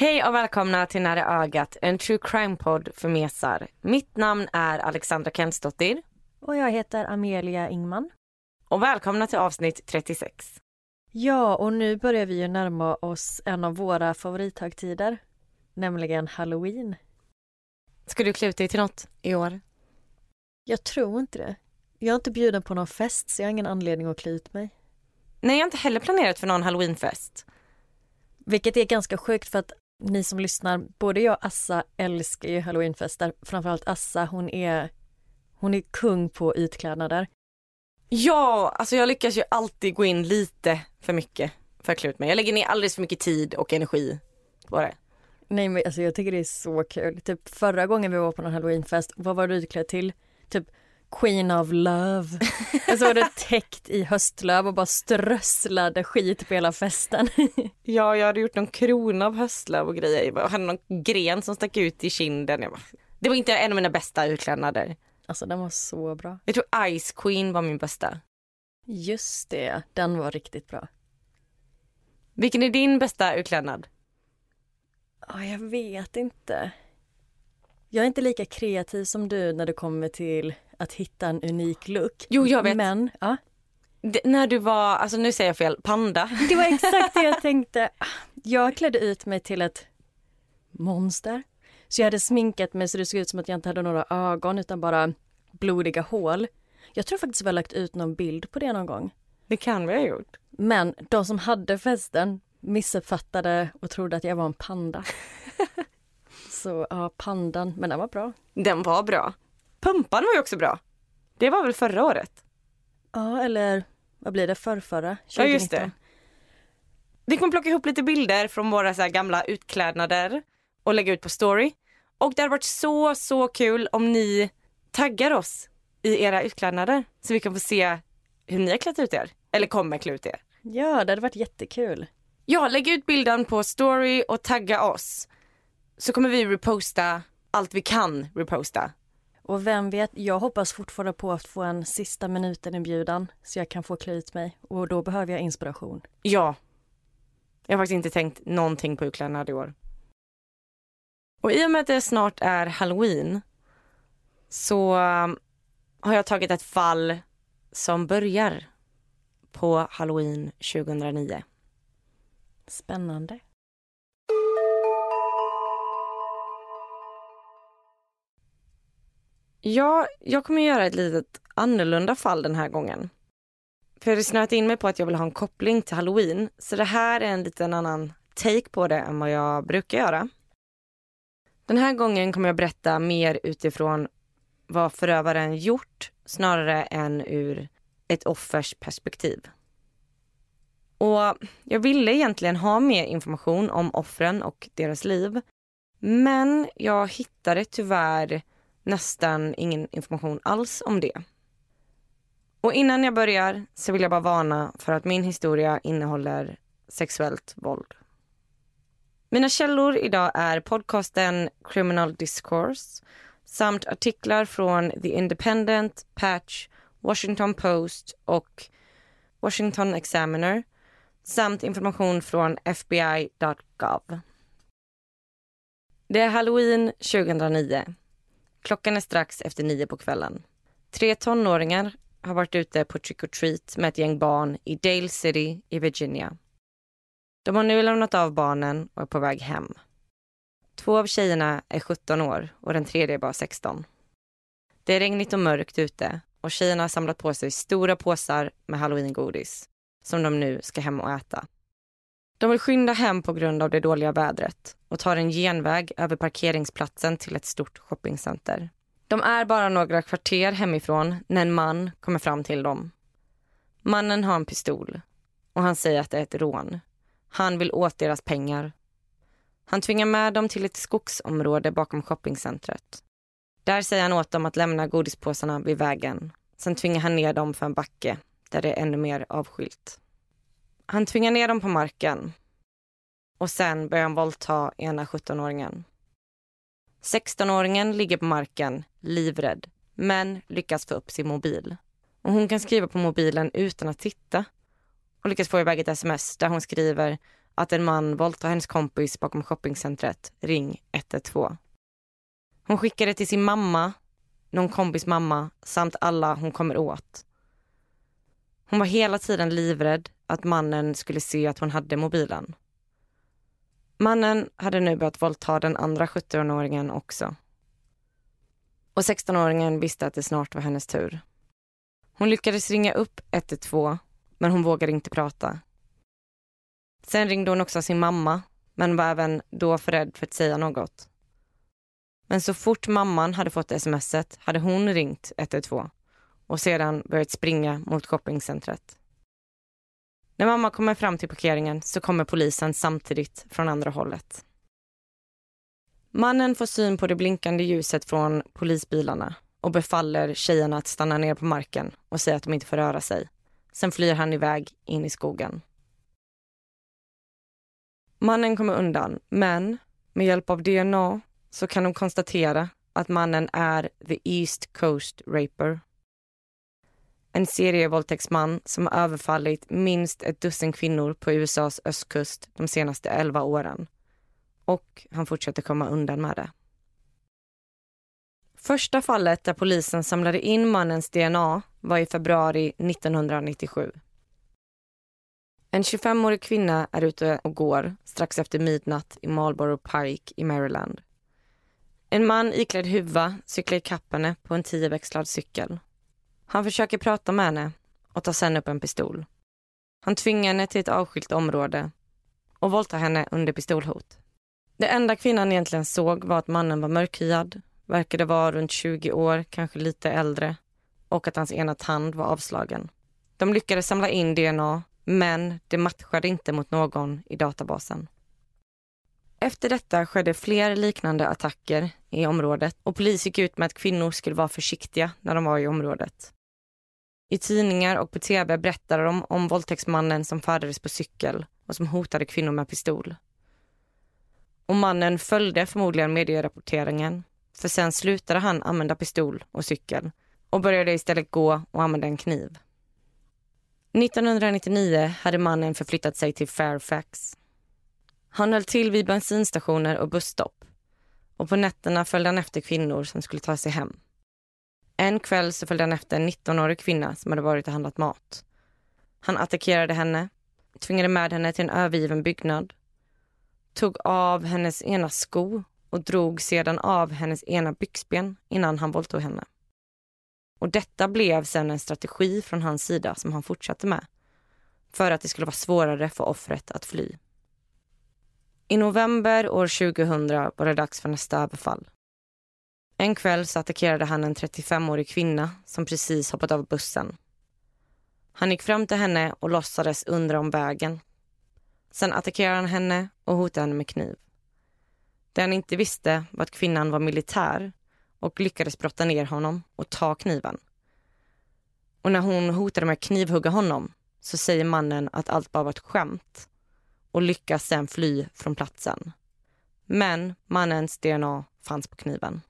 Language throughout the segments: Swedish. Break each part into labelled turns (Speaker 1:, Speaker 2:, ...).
Speaker 1: Hej och välkomna till Nära ögat, en true crime-podd för mesar. Mitt namn är Alexandra Kentsdottir.
Speaker 2: Och jag heter Amelia Ingman.
Speaker 1: Och välkomna till avsnitt 36.
Speaker 2: Ja, och nu börjar vi ju närma oss en av våra favorithögtider, nämligen Halloween.
Speaker 1: Ska du klä ut dig till något i år?
Speaker 2: Jag tror inte det. Jag är inte bjuden på någon fest så jag har ingen anledning att klä ut mig.
Speaker 1: Nej, jag har inte heller planerat för någon halloweenfest.
Speaker 2: Vilket är ganska sjukt för att ni som lyssnar, både jag och Assa älskar ju halloweenfester. Framförallt Assa, hon är, hon är kung på utklädnader.
Speaker 1: Ja, alltså jag lyckas ju alltid gå in lite för mycket för att klä ut mig. Jag lägger ner alldeles för mycket tid och energi på det.
Speaker 2: Nej men alltså jag tycker det är så kul. Typ förra gången vi var på någon halloweenfest, vad var du utklädd till? Typ Queen of Love. Och så var det täckt i höstlöv och bara strösslade skit på hela festen.
Speaker 1: Ja, jag hade gjort någon krona av höstlöv och grejer. Jag hade någon gren som stack ut i kinden. Jag bara... Det var inte en av mina bästa utklädnader.
Speaker 2: Alltså den var så bra.
Speaker 1: Jag tror Ice Queen var min bästa.
Speaker 2: Just det, den var riktigt bra.
Speaker 1: Vilken är din bästa utklädnad?
Speaker 2: Ja, jag vet inte. Jag är inte lika kreativ som du när det kommer till att hitta en unik look.
Speaker 1: Jo, jag vet.
Speaker 2: Men, ja.
Speaker 1: Det, när du var, alltså nu säger jag fel, panda.
Speaker 2: Det var exakt det jag tänkte. Jag klädde ut mig till ett monster. Så jag hade sminkat mig så det såg ut som att jag inte hade några ögon utan bara blodiga hål. Jag tror faktiskt vi har lagt ut någon bild på det någon gång.
Speaker 1: Det kan vi ha gjort.
Speaker 2: Men de som hade festen missuppfattade och trodde att jag var en panda. Så ja, pandan, men den var bra.
Speaker 1: Den var bra. Pumpan var ju också bra. Det var väl förra året?
Speaker 2: Ja, eller vad blir det, förrförra?
Speaker 1: Ja, just
Speaker 2: 2019.
Speaker 1: det. Vi kommer plocka ihop lite bilder från våra så gamla utklädnader och lägga ut på story. Och det hade varit så, så kul om ni taggar oss i era utklädnader så vi kan få se hur ni har klätt ut er. Eller kommer klä ut er.
Speaker 2: Ja, det hade varit jättekul.
Speaker 1: Ja, lägg ut bilden på story och tagga oss. Så kommer vi reposta allt vi kan reposta.
Speaker 2: Och vem vet, jag hoppas fortfarande på att få en sista minuten inbjudan så jag kan få klä ut mig och då behöver jag inspiration.
Speaker 1: Ja. Jag har faktiskt inte tänkt någonting på utklädnad i år. Och i och med att det snart är halloween så um, har jag tagit ett fall som börjar på halloween 2009.
Speaker 2: Spännande.
Speaker 1: Ja, jag kommer göra ett litet annorlunda fall den här gången. För jag hade snöat in mig på att jag vill ha en koppling till halloween. Så det här är en liten annan take på det än vad jag brukar göra. Den här gången kommer jag berätta mer utifrån vad förövaren gjort snarare än ur ett offers perspektiv. Och jag ville egentligen ha mer information om offren och deras liv. Men jag hittade tyvärr nästan ingen information alls om det. Och innan jag börjar så vill jag bara varna för att min historia innehåller sexuellt våld. Mina källor idag är podcasten Criminal Discourse samt artiklar från The Independent, Patch, Washington Post och Washington Examiner samt information från FBI.gov. Det är halloween 2009. Klockan är strax efter nio på kvällen. Tre tonåringar har varit ute på trick or treat med ett gäng barn i Dale City i Virginia. De har nu lämnat av barnen och är på väg hem. Två av tjejerna är 17 år och den tredje är bara 16. Det är regnigt och mörkt ute och tjejerna har samlat på sig stora påsar med halloweengodis som de nu ska hem och äta. De vill skynda hem på grund av det dåliga vädret och tar en genväg över parkeringsplatsen till ett stort shoppingcenter. De är bara några kvarter hemifrån när en man kommer fram till dem. Mannen har en pistol och han säger att det är ett rån. Han vill åt deras pengar. Han tvingar med dem till ett skogsområde bakom shoppingcentret. Där säger han åt dem att lämna godispåsarna vid vägen. Sen tvingar han ner dem för en backe där det är ännu mer avskilt. Han tvingar ner dem på marken och sen börjar han våldta ena 17-åringen. 16-åringen ligger på marken, livrädd, men lyckas få upp sin mobil. Och hon kan skriva på mobilen utan att titta och lyckas få iväg ett sms där hon skriver att en man våldtar hennes kompis bakom shoppingcentret. Ring 112. Hon skickar det till sin mamma, någon kompis mamma samt alla hon kommer åt. Hon var hela tiden livrädd att mannen skulle se att hon hade mobilen. Mannen hade nu börjat våldta den andra 17-åringen också. Och 16-åringen visste att det snart var hennes tur. Hon lyckades ringa upp 112, men hon vågade inte prata. Sen ringde hon också sin mamma, men var även då för rädd för att säga något. Men så fort mamman hade fått smset hade hon ringt 112 och sedan börjat springa mot shoppingcentret. När mamma kommer fram till parkeringen så kommer polisen samtidigt från andra hållet. Mannen får syn på det blinkande ljuset från polisbilarna och befaller tjejerna att stanna ner på marken och säga att de inte får röra sig. Sen flyr han iväg in i skogen. Mannen kommer undan, men med hjälp av DNA så kan de konstatera att mannen är the East Coast Raper. En serievåldtäktsman som har överfallit minst ett dussin kvinnor på USAs östkust de senaste elva åren. Och han fortsätter komma undan med det. Första fallet där polisen samlade in mannens DNA var i februari 1997. En 25-årig kvinna är ute och går strax efter midnatt i Marlboro Pike i Maryland. En man iklädd huva cyklar ikapp henne på en tioväxlad cykel. Han försöker prata med henne och tar sen upp en pistol. Han tvingar henne till ett avskilt område och våldtar henne under pistolhot. Det enda kvinnan egentligen såg var att mannen var mörkhyad, verkade vara runt 20 år, kanske lite äldre och att hans ena tand var avslagen. De lyckades samla in DNA, men det matchade inte mot någon i databasen. Efter detta skedde fler liknande attacker i området och polis gick ut med att kvinnor skulle vara försiktiga när de var i området. I tidningar och på tv berättade de om våldtäktsmannen som färdades på cykel och som hotade kvinnor med pistol. Och mannen följde förmodligen medierapporteringen för sen slutade han använda pistol och cykel och började istället gå och använda en kniv. 1999 hade mannen förflyttat sig till Fairfax. Han höll till vid bensinstationer och busstopp och på nätterna följde han efter kvinnor som skulle ta sig hem. En kväll så följde han efter en 19-årig kvinna som hade varit och handlat mat. Han attackerade henne, tvingade med henne till en övergiven byggnad, tog av hennes ena sko och drog sedan av hennes ena byxben innan han våldtog henne. Och detta blev sen en strategi från hans sida som han fortsatte med för att det skulle vara svårare för offret att fly. I november år 2000 var det dags för nästa överfall. En kväll så attackerade han en 35-årig kvinna som precis hoppat av bussen. Han gick fram till henne och låtsades undra om vägen. Sen attackerade han henne och hotade henne med kniv. Det han inte visste var att kvinnan var militär och lyckades brotta ner honom och ta kniven. Och när hon hotade med att knivhugga honom så säger mannen att allt bara var ett skämt och lyckas sen fly från platsen. Men mannens DNA fanns på kniven.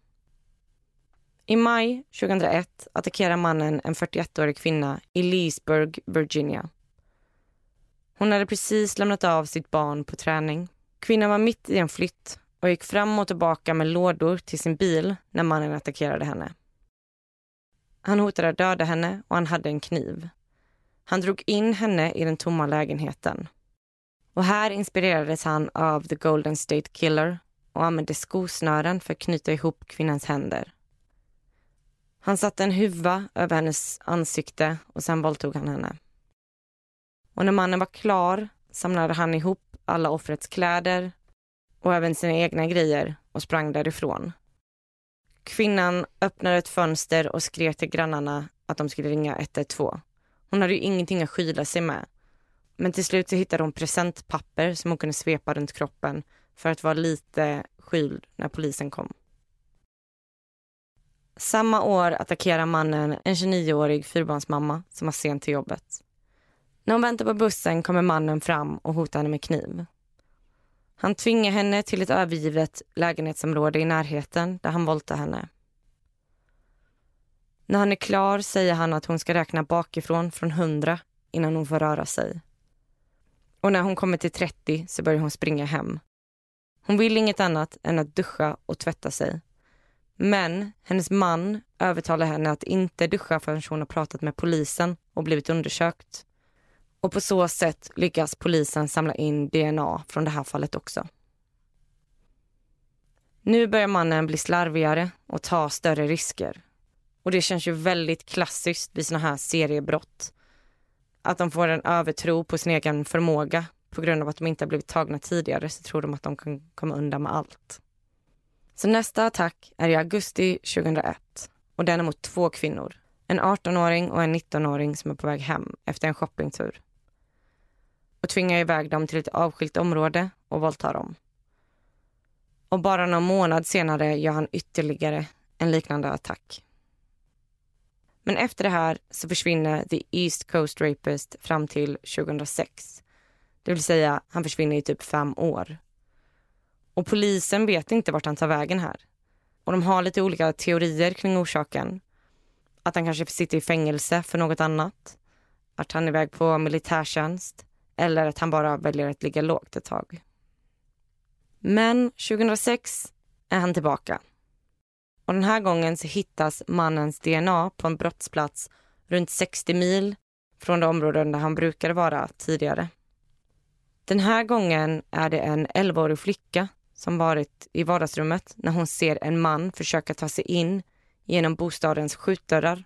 Speaker 1: I maj 2001 attackerar mannen en 41-årig kvinna i Leesburg, Virginia. Hon hade precis lämnat av sitt barn på träning. Kvinnan var mitt i en flytt och gick fram och tillbaka med lådor till sin bil när mannen attackerade henne. Han hotade att döda henne och han hade en kniv. Han drog in henne i den tomma lägenheten. Och här inspirerades han av The Golden State Killer och använde skosnören för att knyta ihop kvinnans händer. Han satte en huva över hennes ansikte och sen våldtog han henne. Och när mannen var klar samlade han ihop alla offrets kläder och även sina egna grejer och sprang därifrån. Kvinnan öppnade ett fönster och skrek till grannarna att de skulle ringa 112. Hon hade ju ingenting att skyla sig med. Men till slut så hittade hon presentpapper som hon kunde svepa runt kroppen för att vara lite skyld när polisen kom. Samma år attackerar mannen en 29-årig fyrbarnsmamma som var sent till jobbet. När hon väntar på bussen kommer mannen fram och hotar henne med kniv. Han tvingar henne till ett övergivet lägenhetsområde i närheten där han våldtar henne. När han är klar säger han att hon ska räkna bakifrån från 100 innan hon får röra sig. Och när hon kommer till 30 så börjar hon springa hem. Hon vill inget annat än att duscha och tvätta sig. Men hennes man övertalar henne att inte duscha förrän hon har pratat med polisen och blivit undersökt. Och på så sätt lyckas polisen samla in DNA från det här fallet också. Nu börjar mannen bli slarvigare och ta större risker. Och det känns ju väldigt klassiskt vid såna här seriebrott. Att de får en övertro på sin egen förmåga. På grund av att de inte har blivit tagna tidigare så tror de att de kan komma undan med allt. Så nästa attack är i augusti 2001 och den är mot två kvinnor. En 18-åring och en 19-åring som är på väg hem efter en shoppingtur. Och tvingar iväg dem till ett avskilt område och våldtar dem. Och bara någon månad senare gör han ytterligare en liknande attack. Men efter det här så försvinner The East Coast Rapist fram till 2006. Det vill säga, han försvinner i typ fem år. Och polisen vet inte vart han tar vägen här. Och de har lite olika teorier kring orsaken. Att han kanske sitter i fängelse för något annat. Att han är iväg på militärtjänst. Eller att han bara väljer att ligga lågt ett tag. Men 2006 är han tillbaka. Och den här gången så hittas mannens DNA på en brottsplats runt 60 mil från de områden där han brukade vara tidigare. Den här gången är det en 11-årig flicka som varit i vardagsrummet när hon ser en man försöka ta sig in genom bostadens skjutdörrar.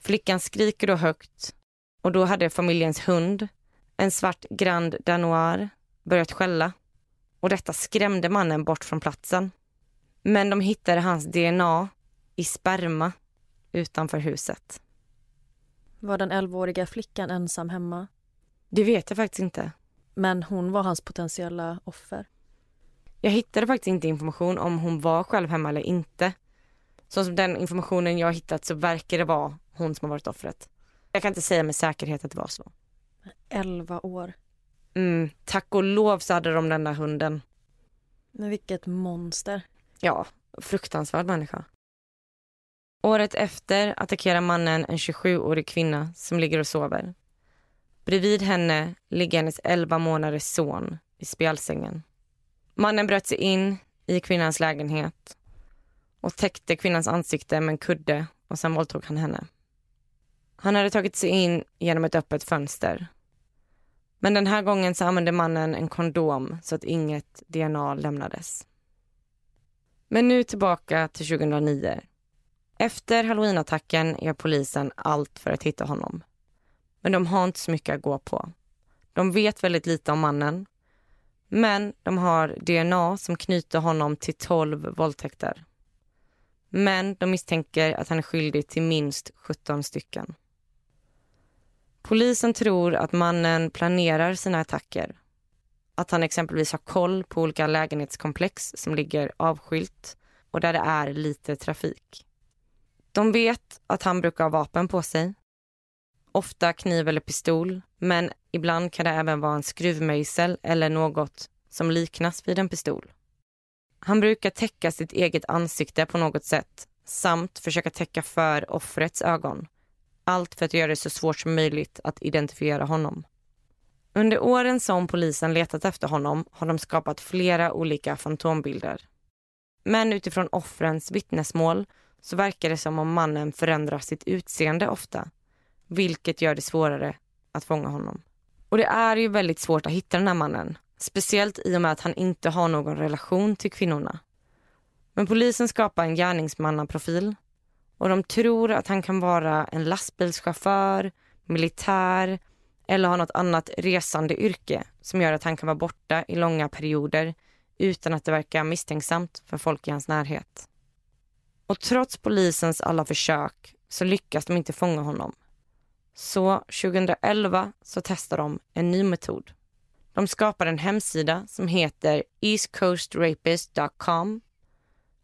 Speaker 1: Flickan skriker då högt och då hade familjens hund, en svart Grand Danois, börjat skälla. Och detta skrämde mannen bort från platsen. Men de hittade hans DNA i sperma utanför huset.
Speaker 2: Var den 11-åriga flickan ensam hemma?
Speaker 1: Det vet jag faktiskt inte.
Speaker 2: Men hon var hans potentiella offer.
Speaker 1: Jag hittade faktiskt inte information om hon var själv hemma eller inte. Så som den informationen jag hittat så verkar det vara hon som har varit offret. Jag kan inte säga med säkerhet att det var så.
Speaker 2: 11 år.
Speaker 1: Mm, tack och lov så hade de den där hunden.
Speaker 2: Men vilket monster.
Speaker 1: Ja, fruktansvärd människa. Året efter attackerar mannen en 27-årig kvinna som ligger och sover. Bredvid henne ligger hennes 11 månaders son i spjälsängen. Mannen bröt sig in i kvinnans lägenhet och täckte kvinnans ansikte med en kudde och sen våldtog han henne. Han hade tagit sig in genom ett öppet fönster. Men den här gången så använde mannen en kondom så att inget DNA lämnades. Men nu tillbaka till 2009. Efter halloweenattacken gör polisen allt för att hitta honom. Men de har inte så mycket att gå på. De vet väldigt lite om mannen men de har DNA som knyter honom till 12 våldtäkter. Men de misstänker att han är skyldig till minst 17 stycken. Polisen tror att mannen planerar sina attacker. Att han exempelvis har koll på olika lägenhetskomplex som ligger avskilt och där det är lite trafik. De vet att han brukar ha vapen på sig. Ofta kniv eller pistol, men ibland kan det även vara en skruvmejsel eller något som liknas vid en pistol. Han brukar täcka sitt eget ansikte på något sätt samt försöka täcka för offrets ögon. Allt för att göra det så svårt som möjligt att identifiera honom. Under åren som polisen letat efter honom har de skapat flera olika fantombilder. Men utifrån offrens vittnesmål så verkar det som om mannen förändrar sitt utseende ofta, vilket gör det svårare att fånga honom. Och det är ju väldigt svårt att hitta den här mannen Speciellt i och med att han inte har någon relation till kvinnorna. Men polisen skapar en gärningsmannaprofil och de tror att han kan vara en lastbilschaufför, militär eller ha något annat resande yrke som gör att han kan vara borta i långa perioder utan att det verkar misstänksamt för folk i hans närhet. Och trots polisens alla försök så lyckas de inte fånga honom. Så 2011 så testar de en ny metod. De skapar en hemsida som heter eastcoastrapist.com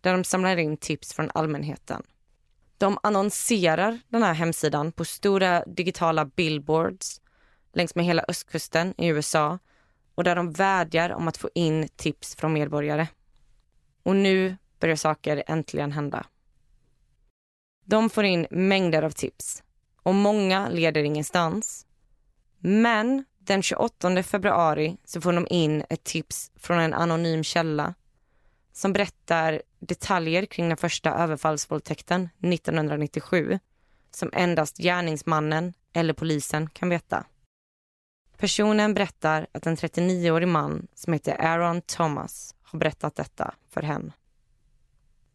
Speaker 1: där de samlar in tips från allmänheten. De annonserar den här hemsidan på stora digitala billboards längs med hela östkusten i USA och där de vädjar om att få in tips från medborgare. Och nu börjar saker äntligen hända. De får in mängder av tips och många leder ingenstans. Men den 28 februari så får de in ett tips från en anonym källa som berättar detaljer kring den första överfallsvåldtäkten 1997 som endast gärningsmannen eller polisen kan veta. Personen berättar att en 39-årig man som heter Aaron Thomas har berättat detta för henne.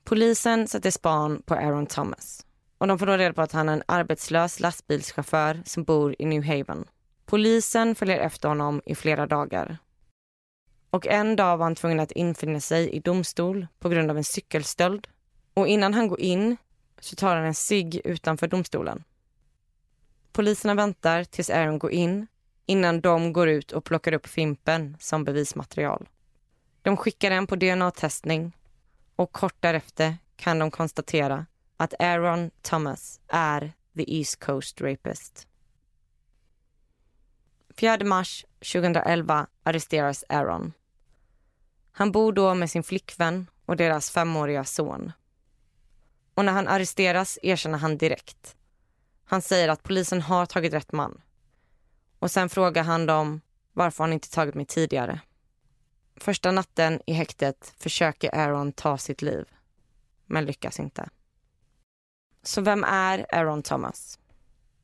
Speaker 1: Polisen sätter span på Aaron Thomas och de får då reda på att han är en arbetslös lastbilschaufför som bor i New Haven. Polisen följer efter honom i flera dagar. Och en dag var han tvungen att infinna sig i domstol på grund av en cykelstöld. Och innan han går in så tar han en cigg utanför domstolen. Poliserna väntar tills Aaron går in innan de går ut och plockar upp Fimpen som bevismaterial. De skickar den på DNA-testning och kort därefter kan de konstatera att Aaron Thomas är the East Coast Rapist. 4 mars 2011 arresteras Aaron. Han bor då med sin flickvän och deras femåriga son. Och när han arresteras erkänner han direkt. Han säger att polisen har tagit rätt man. Och sen frågar han dem varför han inte tagit mig tidigare. Första natten i häktet försöker Aaron ta sitt liv, men lyckas inte. Så vem är Aaron Thomas?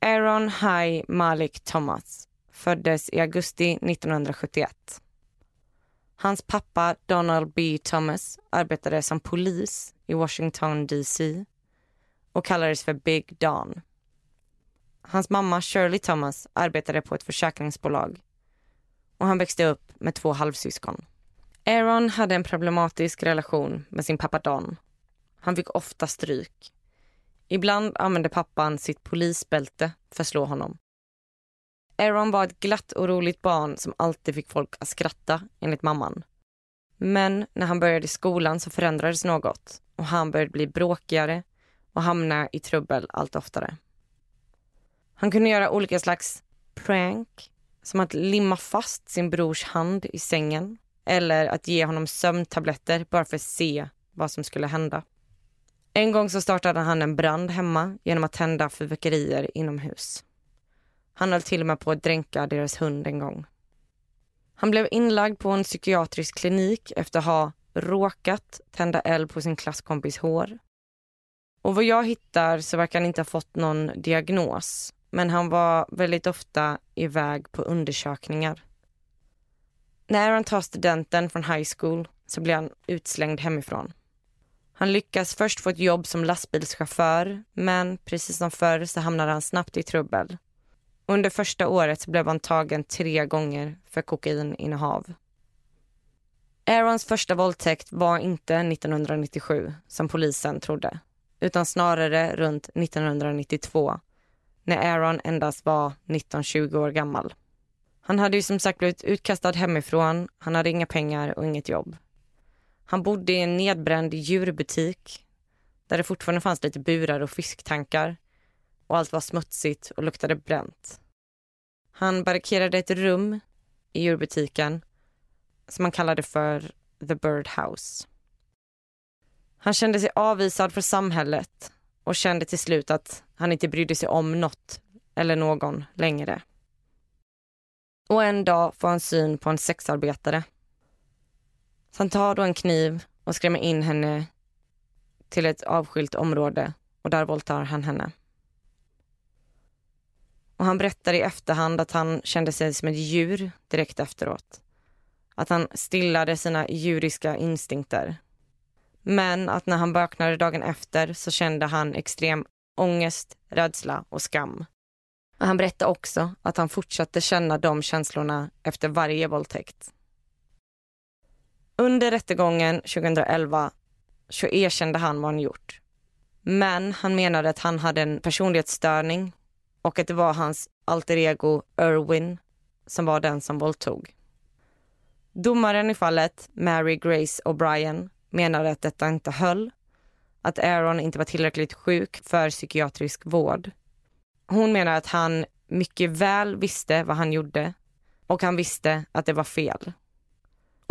Speaker 1: Aaron Hai Malik Thomas föddes i augusti 1971. Hans pappa Donald B. Thomas arbetade som polis i Washington DC och kallades för Big Don. Hans mamma Shirley Thomas arbetade på ett försäkringsbolag och han växte upp med två halvsyskon. Aaron hade en problematisk relation med sin pappa Don. Han fick ofta stryk. Ibland använde pappan sitt polisbälte för att slå honom. Aaron var ett glatt och roligt barn som alltid fick folk att skratta, enligt mamman. Men när han började i skolan så förändrades något och han började bli bråkigare och hamna i trubbel allt oftare. Han kunde göra olika slags prank, som att limma fast sin brors hand i sängen eller att ge honom sömntabletter bara för att se vad som skulle hända. En gång så startade han en brand hemma genom att tända fyrverkerier inomhus. Han höll till och med på att dränka deras hund en gång. Han blev inlagd på en psykiatrisk klinik efter att ha råkat tända eld på sin klasskompis hår. Och vad jag hittar så verkar han inte ha fått någon diagnos men han var väldigt ofta iväg på undersökningar. När han tar studenten från high school så blir han utslängd hemifrån. Han lyckas först få ett jobb som lastbilschaufför men precis som förr så hamnar han snabbt i trubbel. Under första året blev han tagen tre gånger för kokaininnehav. Aarons första våldtäkt var inte 1997 som polisen trodde utan snarare runt 1992 när Aaron endast var 19-20 år gammal. Han hade ju som sagt blivit utkastad hemifrån, han hade inga pengar och inget jobb. Han bodde i en nedbränd djurbutik där det fortfarande fanns lite burar och fisktankar och allt var smutsigt och luktade bränt. Han barrikerade ett rum i djurbutiken som han kallade för The Bird House. Han kände sig avvisad från samhället och kände till slut att han inte brydde sig om något eller någon längre. Och en dag får han syn på en sexarbetare. Så han tar då en kniv och skrämmer in henne till ett avskilt område och där våldtar han henne. Och han berättar i efterhand att han kände sig som ett djur direkt efteråt. Att han stillade sina djuriska instinkter. Men att när han vaknade dagen efter så kände han extrem ångest, rädsla och skam. Och han berättade också att han fortsatte känna de känslorna efter varje våldtäkt. Under rättegången 2011 så erkände han vad han gjort. Men han menade att han hade en personlighetsstörning och att det var hans alter ego Irwin som var den som våldtog. Domaren i fallet, Mary Grace O'Brien, menade att detta inte höll, att Aaron inte var tillräckligt sjuk för psykiatrisk vård. Hon menar att han mycket väl visste vad han gjorde och han visste att det var fel.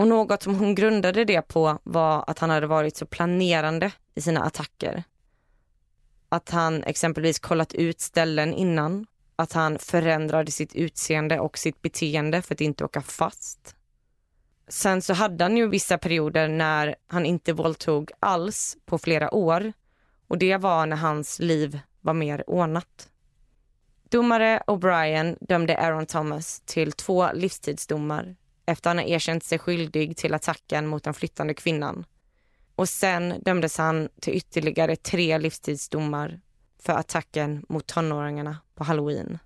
Speaker 1: Och något som hon grundade det på var att han hade varit så planerande i sina attacker. Att han exempelvis kollat ut ställen innan, att han förändrade sitt utseende och sitt beteende för att inte åka fast. Sen så hade han ju vissa perioder när han inte våldtog alls på flera år och det var när hans liv var mer ordnat. Domare O'Brien dömde Aaron Thomas till två livstidsdomar efter att han erkänt sig skyldig till attacken mot den flyttande kvinnan. Och sen dömdes han till ytterligare tre livstidsdomar för attacken mot tonåringarna på halloween.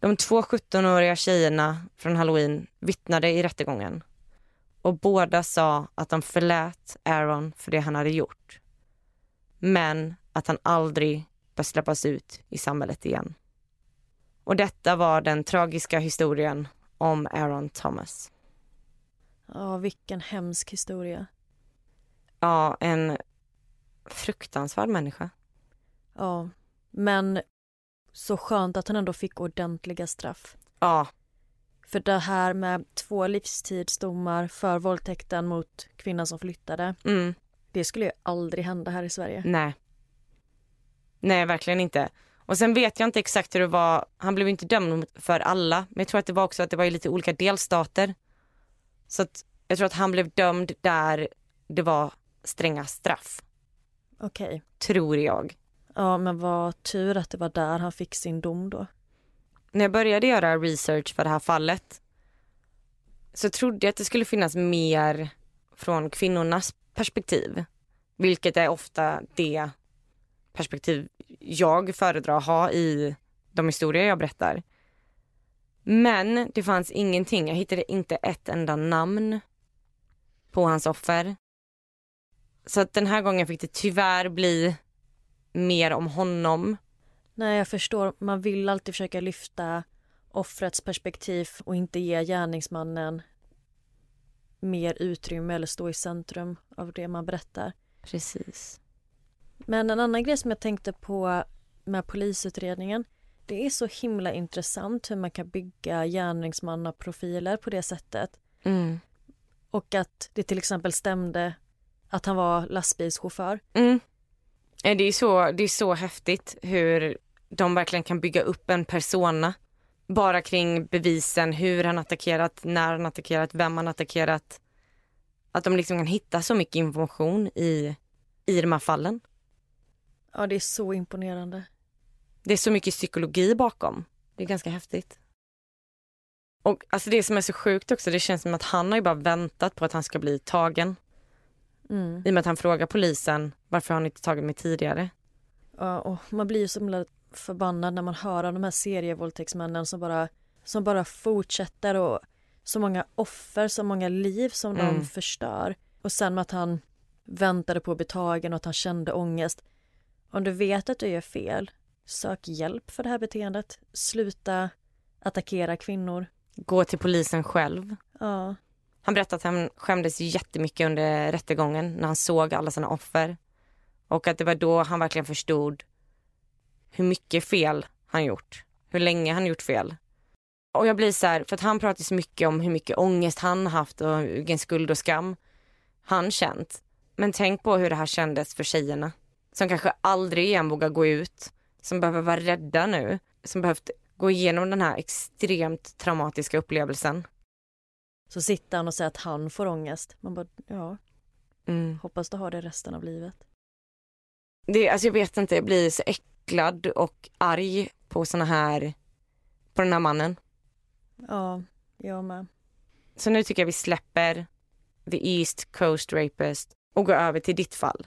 Speaker 1: De två 17-åriga tjejerna från halloween vittnade i rättegången och båda sa att de förlät Aaron för det han hade gjort. Men att han aldrig bör släppas ut i samhället igen. Och detta var den tragiska historien om Aaron Thomas.
Speaker 2: Ja, vilken hemsk historia.
Speaker 1: Ja, en fruktansvärd människa.
Speaker 2: Ja, men så skönt att han ändå fick ordentliga straff.
Speaker 1: Ja.
Speaker 2: För det här med två livstidsdomar för våldtäkten mot kvinnan som flyttade.
Speaker 1: Mm.
Speaker 2: Det skulle ju aldrig hända här i Sverige.
Speaker 1: Nej. Nej, verkligen inte. Och sen vet jag inte exakt hur det var. Han blev inte dömd för alla, men jag tror att det var också att det var i lite olika delstater. Så att jag tror att han blev dömd där det var stränga straff.
Speaker 2: Okej. Okay.
Speaker 1: Tror jag.
Speaker 2: Ja, men vad tur att det var där han fick sin dom då.
Speaker 1: När jag började göra research för det här fallet så trodde jag att det skulle finnas mer från kvinnornas perspektiv. Vilket är ofta det perspektiv jag föredrar att ha i de historier jag berättar. Men det fanns ingenting. Jag hittade inte ett enda namn på hans offer. Så att den här gången fick det tyvärr bli mer om honom.
Speaker 2: Nej, jag förstår. Man vill alltid försöka lyfta offrets perspektiv och inte ge gärningsmannen mer utrymme eller stå i centrum av det man berättar.
Speaker 1: Precis.
Speaker 2: Men en annan grej som jag tänkte på med polisutredningen det är så himla intressant hur man kan bygga gärningsmannaprofiler på det sättet.
Speaker 1: Mm.
Speaker 2: Och att det till exempel stämde att han var lastbilschaufför.
Speaker 1: Mm. Det är, så, det är så häftigt hur de verkligen kan bygga upp en persona. Bara kring bevisen, hur han attackerat, när han attackerat, vem han attackerat. Att de liksom kan hitta så mycket information i, i de här fallen.
Speaker 2: Ja, det är så imponerande.
Speaker 1: Det är så mycket psykologi bakom. Det är ganska häftigt. Och alltså det som är så sjukt också, det känns som att han har ju bara väntat på att han ska bli tagen.
Speaker 2: Mm.
Speaker 1: I och med att han frågar polisen varför har ni inte tagit mig tidigare?
Speaker 2: Ja, och man blir ju så förbannad när man hör om de här serievåldtäktsmännen som bara, som bara fortsätter och så många offer, så många liv som mm. de förstör. Och sen med att han väntade på att bli tagen och att han kände ångest. Om du vet att du gör fel, sök hjälp för det här beteendet. Sluta attackera kvinnor.
Speaker 1: Gå till polisen själv.
Speaker 2: Ja.
Speaker 1: Han berättade att han skämdes jättemycket under rättegången när han såg alla sina offer. Och att det var då han verkligen förstod hur mycket fel han gjort. Hur länge han gjort fel. Och jag blir så här, för att han pratar så mycket om hur mycket ångest han haft och vilken skuld och skam han känt. Men tänk på hur det här kändes för tjejerna som kanske aldrig igen vågar gå ut, som behöver vara rädda nu, som behövt gå igenom den här extremt traumatiska upplevelsen.
Speaker 2: Så sitter han och säger att han får ångest. Man bara, ja,
Speaker 1: mm.
Speaker 2: hoppas du har det resten av livet.
Speaker 1: Det, alltså jag vet inte, jag blir så äcklad och arg på såna här, på den här mannen.
Speaker 2: Ja, jag med.
Speaker 1: Så nu tycker jag vi släpper The East Coast Rapist och går över till ditt fall.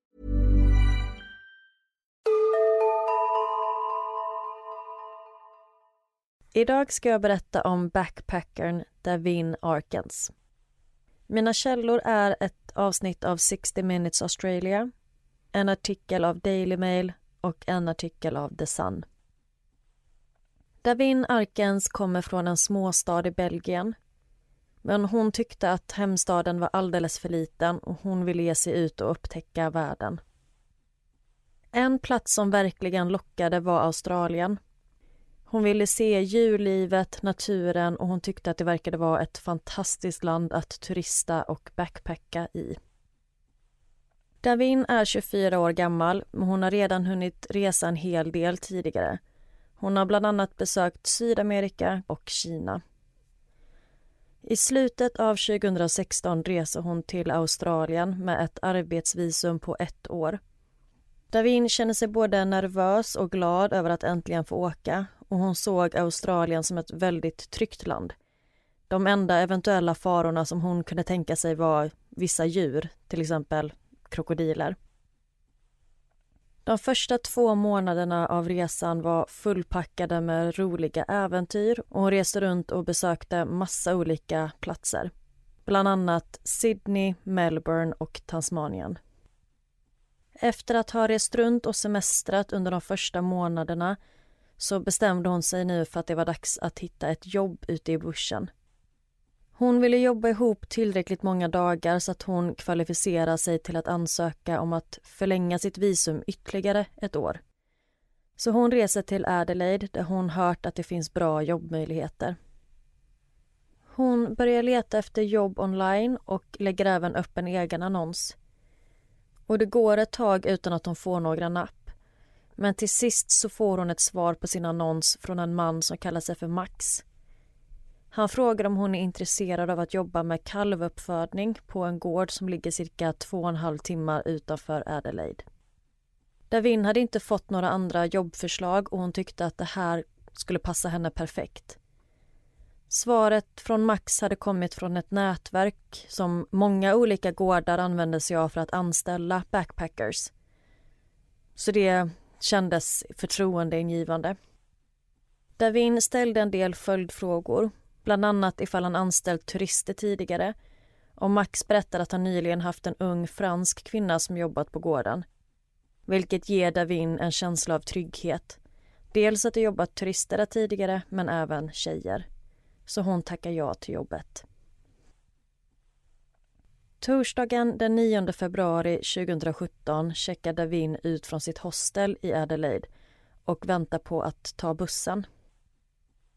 Speaker 2: Idag ska jag berätta om backpackern Davin Arkens. Mina källor är ett avsnitt av 60 Minutes Australia, en artikel av Daily Mail och en artikel av The Sun. Davin Arkens kommer från en småstad i Belgien. Men hon tyckte att hemstaden var alldeles för liten och hon ville ge sig ut och upptäcka världen. En plats som verkligen lockade var Australien hon ville se djurlivet, naturen och hon tyckte att det verkade vara ett fantastiskt land att turista och backpacka i. Davin är 24 år gammal, men hon har redan hunnit resa en hel del tidigare. Hon har bland annat besökt Sydamerika och Kina. I slutet av 2016 reser hon till Australien med ett arbetsvisum på ett år. Davin känner sig både nervös och glad över att äntligen få åka och hon såg Australien som ett väldigt tryggt land. De enda eventuella farorna som hon kunde tänka sig var vissa djur, till exempel krokodiler. De första två månaderna av resan var fullpackade med roliga äventyr och hon reste runt och besökte massa olika platser. Bland annat Sydney, Melbourne och Tasmanien. Efter att ha rest runt och semestrat under de första månaderna så bestämde hon sig nu för att det var dags att hitta ett jobb ute i bussen. Hon ville jobba ihop tillräckligt många dagar så att hon kvalificerar sig till att ansöka om att förlänga sitt visum ytterligare ett år. Så hon reser till Adelaide där hon hört att det finns bra jobbmöjligheter. Hon börjar leta efter jobb online och lägger även upp en egen annons. Och det går ett tag utan att hon får några napp. Men till sist så får hon ett svar på sin annons från en man som kallar sig för Max. Han frågar om hon är intresserad av att jobba med kalvuppfödning på en gård som ligger cirka två och en halv timmar utanför Adelaide. Davin hade inte fått några andra jobbförslag och hon tyckte att det här skulle passa henne perfekt. Svaret från Max hade kommit från ett nätverk som många olika gårdar använde sig av för att anställa backpackers. Så det kändes förtroendeingivande. Davin ställde en del följdfrågor, bland annat ifall han anställt turister tidigare och Max berättade att han nyligen haft en ung fransk kvinna som jobbat på gården. Vilket ger Davin en känsla av trygghet. Dels att det jobbat turister där tidigare, men även tjejer. Så hon tackar ja till jobbet. Torsdagen den 9 februari 2017 checkar Davin ut från sitt hostel i Adelaide och väntar på att ta bussen.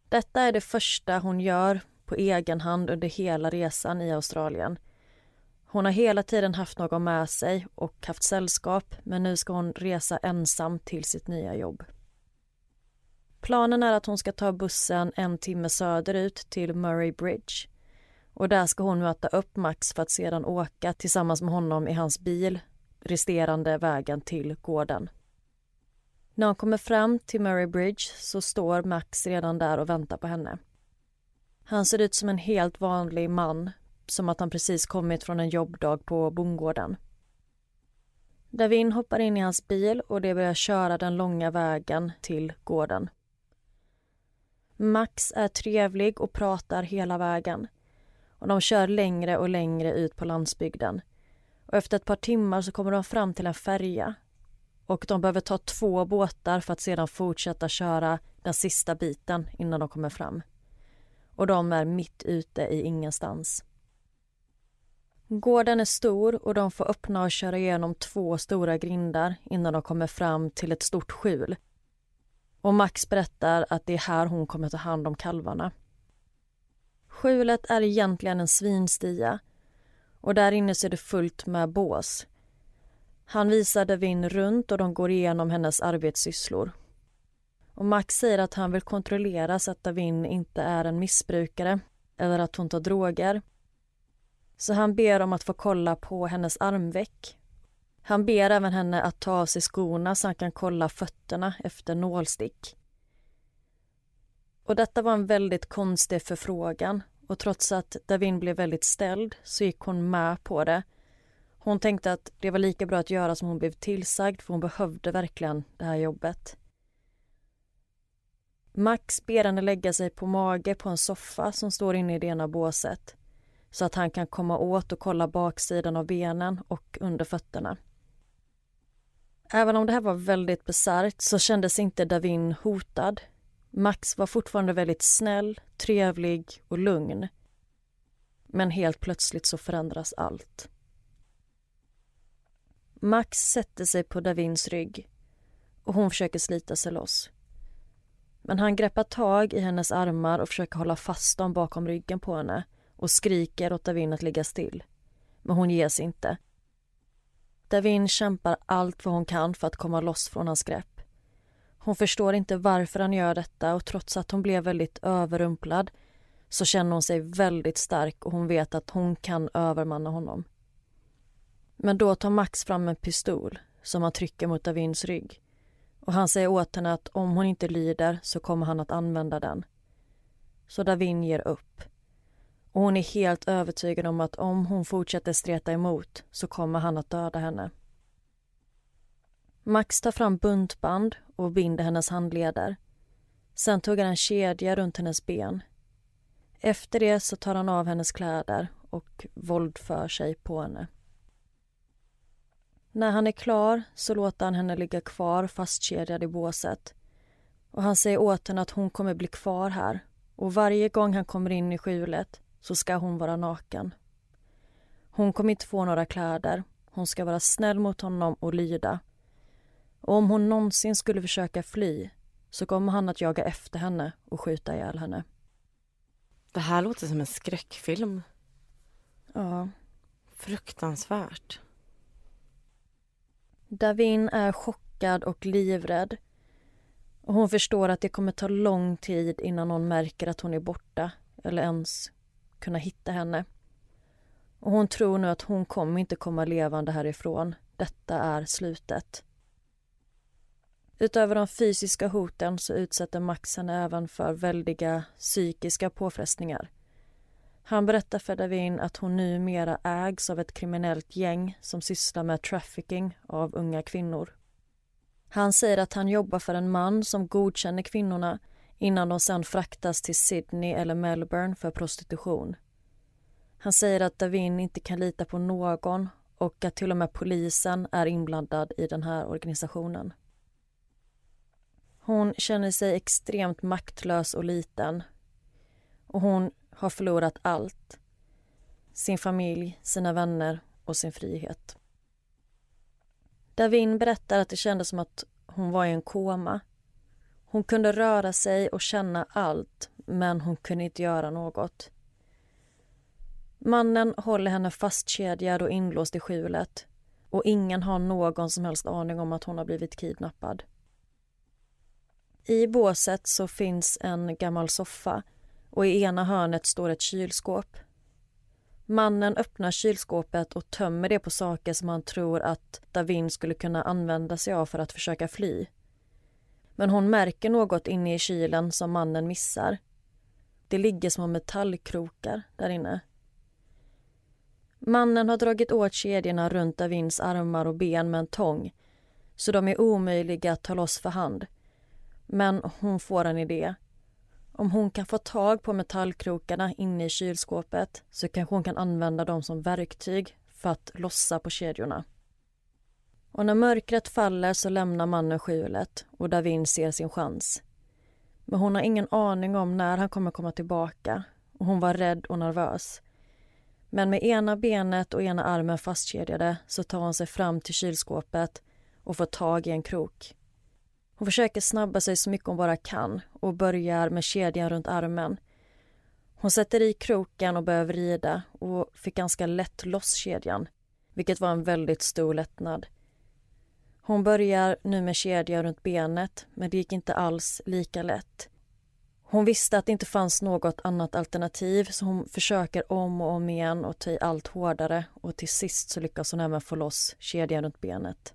Speaker 2: Detta är det första hon gör på egen hand under hela resan i Australien. Hon har hela tiden haft någon med sig och haft sällskap men nu ska hon resa ensam till sitt nya jobb. Planen är att hon ska ta bussen en timme söderut till Murray Bridge och där ska hon möta upp Max för att sedan åka tillsammans med honom i hans bil resterande vägen till gården. När hon kommer fram till Murray Bridge så står Max redan där och väntar på henne. Han ser ut som en helt vanlig man, som att han precis kommit från en jobbdag på bondgården. Davin hoppar in i hans bil och de börjar köra den långa vägen till gården. Max är trevlig och pratar hela vägen och de kör längre och längre ut på landsbygden. Och efter ett par timmar så kommer de fram till en färja och de behöver ta två båtar för att sedan fortsätta köra den sista biten innan de kommer fram. Och de är mitt ute i ingenstans. Gården är stor och de får öppna och köra igenom två stora grindar innan de kommer fram till ett stort skjul Och Max berättar att det är här hon kommer ta hand om kalvarna. Skjulet är egentligen en svinstia och där inne så är det fullt med bås. Han visar Devin runt och de går igenom hennes arbetssysslor. Och Max säger att han vill kontrollera så att Davin inte är en missbrukare eller att hon tar droger. Så han ber om att få kolla på hennes armveck. Han ber även henne att ta av sig skorna så han kan kolla fötterna efter nålstick. Och detta var en väldigt konstig förfrågan och trots att Davin blev väldigt ställd så gick hon med på det. Hon tänkte att det var lika bra att göra som hon blev tillsagd för hon behövde verkligen det här jobbet. Max ber henne lägga sig på mage på en soffa som står inne i det ena båset så att han kan komma åt och kolla baksidan av benen och under fötterna. Även om det här var väldigt bisarrt så kändes inte Davin hotad. Max var fortfarande väldigt snäll, trevlig och lugn. Men helt plötsligt så förändras allt. Max sätter sig på Davins rygg och hon försöker slita sig loss. Men han greppar tag i hennes armar och försöker hålla fast dem bakom ryggen på henne och skriker åt Davin att ligga still. Men hon ger sig inte. Davin kämpar allt vad hon kan för att komma loss från hans grepp. Hon förstår inte varför han gör detta och trots att hon blev väldigt överrumplad så känner hon sig väldigt stark och hon vet att hon kan övermanna honom. Men då tar Max fram en pistol som han trycker mot Davins rygg och han säger åt henne att om hon inte lyder så kommer han att använda den. Så Davin ger upp. Och hon är helt övertygad om att om hon fortsätter streta emot så kommer han att döda henne. Max tar fram buntband och binder hennes handleder. Sen tuggar han kedja runt hennes ben. Efter det så tar han av hennes kläder och våldför sig på henne. När han är klar så låter han henne ligga kvar fastkedjad i båset. Och han säger åt henne att hon kommer bli kvar här och varje gång han kommer in i skjulet så ska hon vara naken. Hon kommer inte få några kläder. Hon ska vara snäll mot honom och lyda. Och om hon någonsin skulle försöka fly så kommer han att jaga efter henne och skjuta ihjäl henne.
Speaker 1: Det här låter som en skräckfilm.
Speaker 2: Ja.
Speaker 1: Fruktansvärt.
Speaker 2: Davin är chockad och livrädd. Och hon förstår att det kommer ta lång tid innan någon märker att hon är borta eller ens kunna hitta henne. Och hon tror nu att hon kommer inte komma levande härifrån. Detta är slutet. Utöver de fysiska hoten så utsätter Max henne även för väldiga psykiska påfrestningar. Han berättar för Davin att hon numera ägs av ett kriminellt gäng som sysslar med trafficking av unga kvinnor. Han säger att han jobbar för en man som godkänner kvinnorna innan de sen fraktas till Sydney eller Melbourne för prostitution. Han säger att Davin inte kan lita på någon och att till och med polisen är inblandad i den här organisationen. Hon känner sig extremt maktlös och liten och hon har förlorat allt. Sin familj, sina vänner och sin frihet. Davin berättar att det kändes som att hon var i en koma. Hon kunde röra sig och känna allt, men hon kunde inte göra något. Mannen håller henne fastkedjad och inlåst i skjulet och ingen har någon som helst aning om att hon har blivit kidnappad. I båset så finns en gammal soffa och i ena hörnet står ett kylskåp. Mannen öppnar kylskåpet och tömmer det på saker som han tror att Davin skulle kunna använda sig av för att försöka fly. Men hon märker något inne i kylen som mannen missar. Det ligger små metallkrokar där inne. Mannen har dragit åt kedjorna runt Davins armar och ben med en tång så de är omöjliga att ta loss för hand. Men hon får en idé. Om hon kan få tag på metallkrokarna inne i kylskåpet så kanske hon kan använda dem som verktyg för att lossa på kedjorna. Och när mörkret faller så lämnar mannen skjulet och Davin ser sin chans. Men hon har ingen aning om när han kommer komma tillbaka och hon var rädd och nervös. Men med ena benet och ena armen fastkedjade så tar hon sig fram till kylskåpet och får tag i en krok. Hon försöker snabba sig så mycket hon bara kan och börjar med kedjan runt armen. Hon sätter i kroken och börjar vrida och fick ganska lätt loss kedjan, vilket var en väldigt stor lättnad. Hon börjar nu med kedja runt benet, men det gick inte alls lika lätt. Hon visste att det inte fanns något annat alternativ så hon försöker om och om igen och ta i allt hårdare och till sist så lyckas hon även få loss kedjan runt benet.